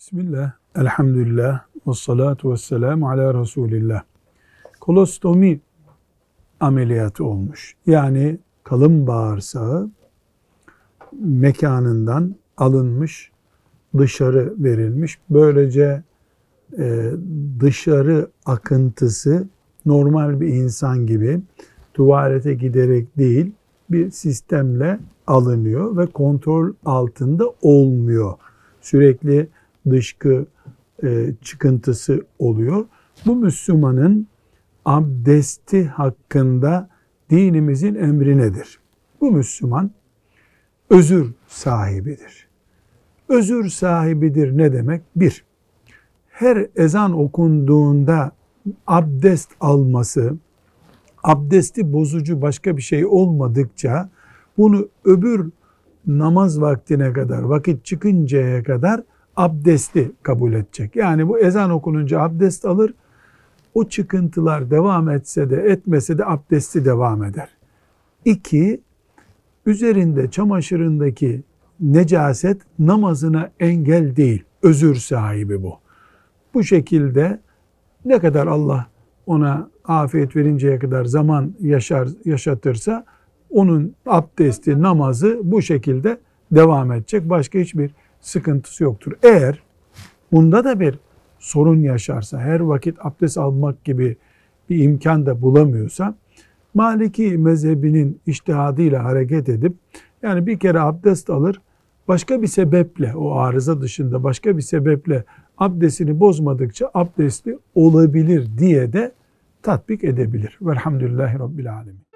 Bismillah, elhamdülillah, ve salatu ve selamu ala Resulillah. Kolostomi ameliyatı olmuş. Yani kalın bağırsağı mekanından alınmış, dışarı verilmiş. Böylece e, dışarı akıntısı normal bir insan gibi tuvalete giderek değil bir sistemle alınıyor ve kontrol altında olmuyor. Sürekli dışkı e, çıkıntısı oluyor. Bu Müslümanın abdesti hakkında dinimizin emri nedir? Bu Müslüman özür sahibidir. Özür sahibidir ne demek? Bir, her ezan okunduğunda abdest alması, abdesti bozucu başka bir şey olmadıkça bunu öbür namaz vaktine kadar, vakit çıkıncaya kadar abdesti kabul edecek. Yani bu ezan okununca abdest alır, o çıkıntılar devam etse de etmese de abdesti devam eder. İki, üzerinde çamaşırındaki necaset namazına engel değil, özür sahibi bu. Bu şekilde ne kadar Allah ona afiyet verinceye kadar zaman yaşar yaşatırsa onun abdesti, namazı bu şekilde devam edecek. Başka hiçbir sıkıntısı yoktur. Eğer bunda da bir sorun yaşarsa, her vakit abdest almak gibi bir imkan da bulamıyorsa, Maliki mezhebinin iştihadıyla hareket edip, yani bir kere abdest alır, başka bir sebeple, o arıza dışında başka bir sebeple abdestini bozmadıkça abdestli olabilir diye de tatbik edebilir. Velhamdülillahi Rabbil Alemin.